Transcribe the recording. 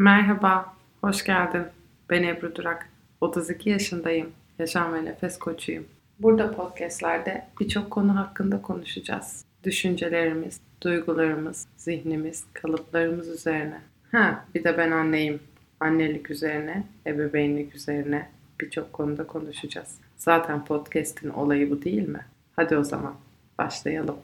Merhaba, hoş geldin. Ben Ebru Durak. 32 yaşındayım. Yaşam ve nefes koçuyum. Burada podcastlerde birçok konu hakkında konuşacağız. Düşüncelerimiz, duygularımız, zihnimiz, kalıplarımız üzerine. Ha, bir de ben anneyim. Annelik üzerine, ebeveynlik üzerine birçok konuda konuşacağız. Zaten podcast'in olayı bu değil mi? Hadi o zaman başlayalım.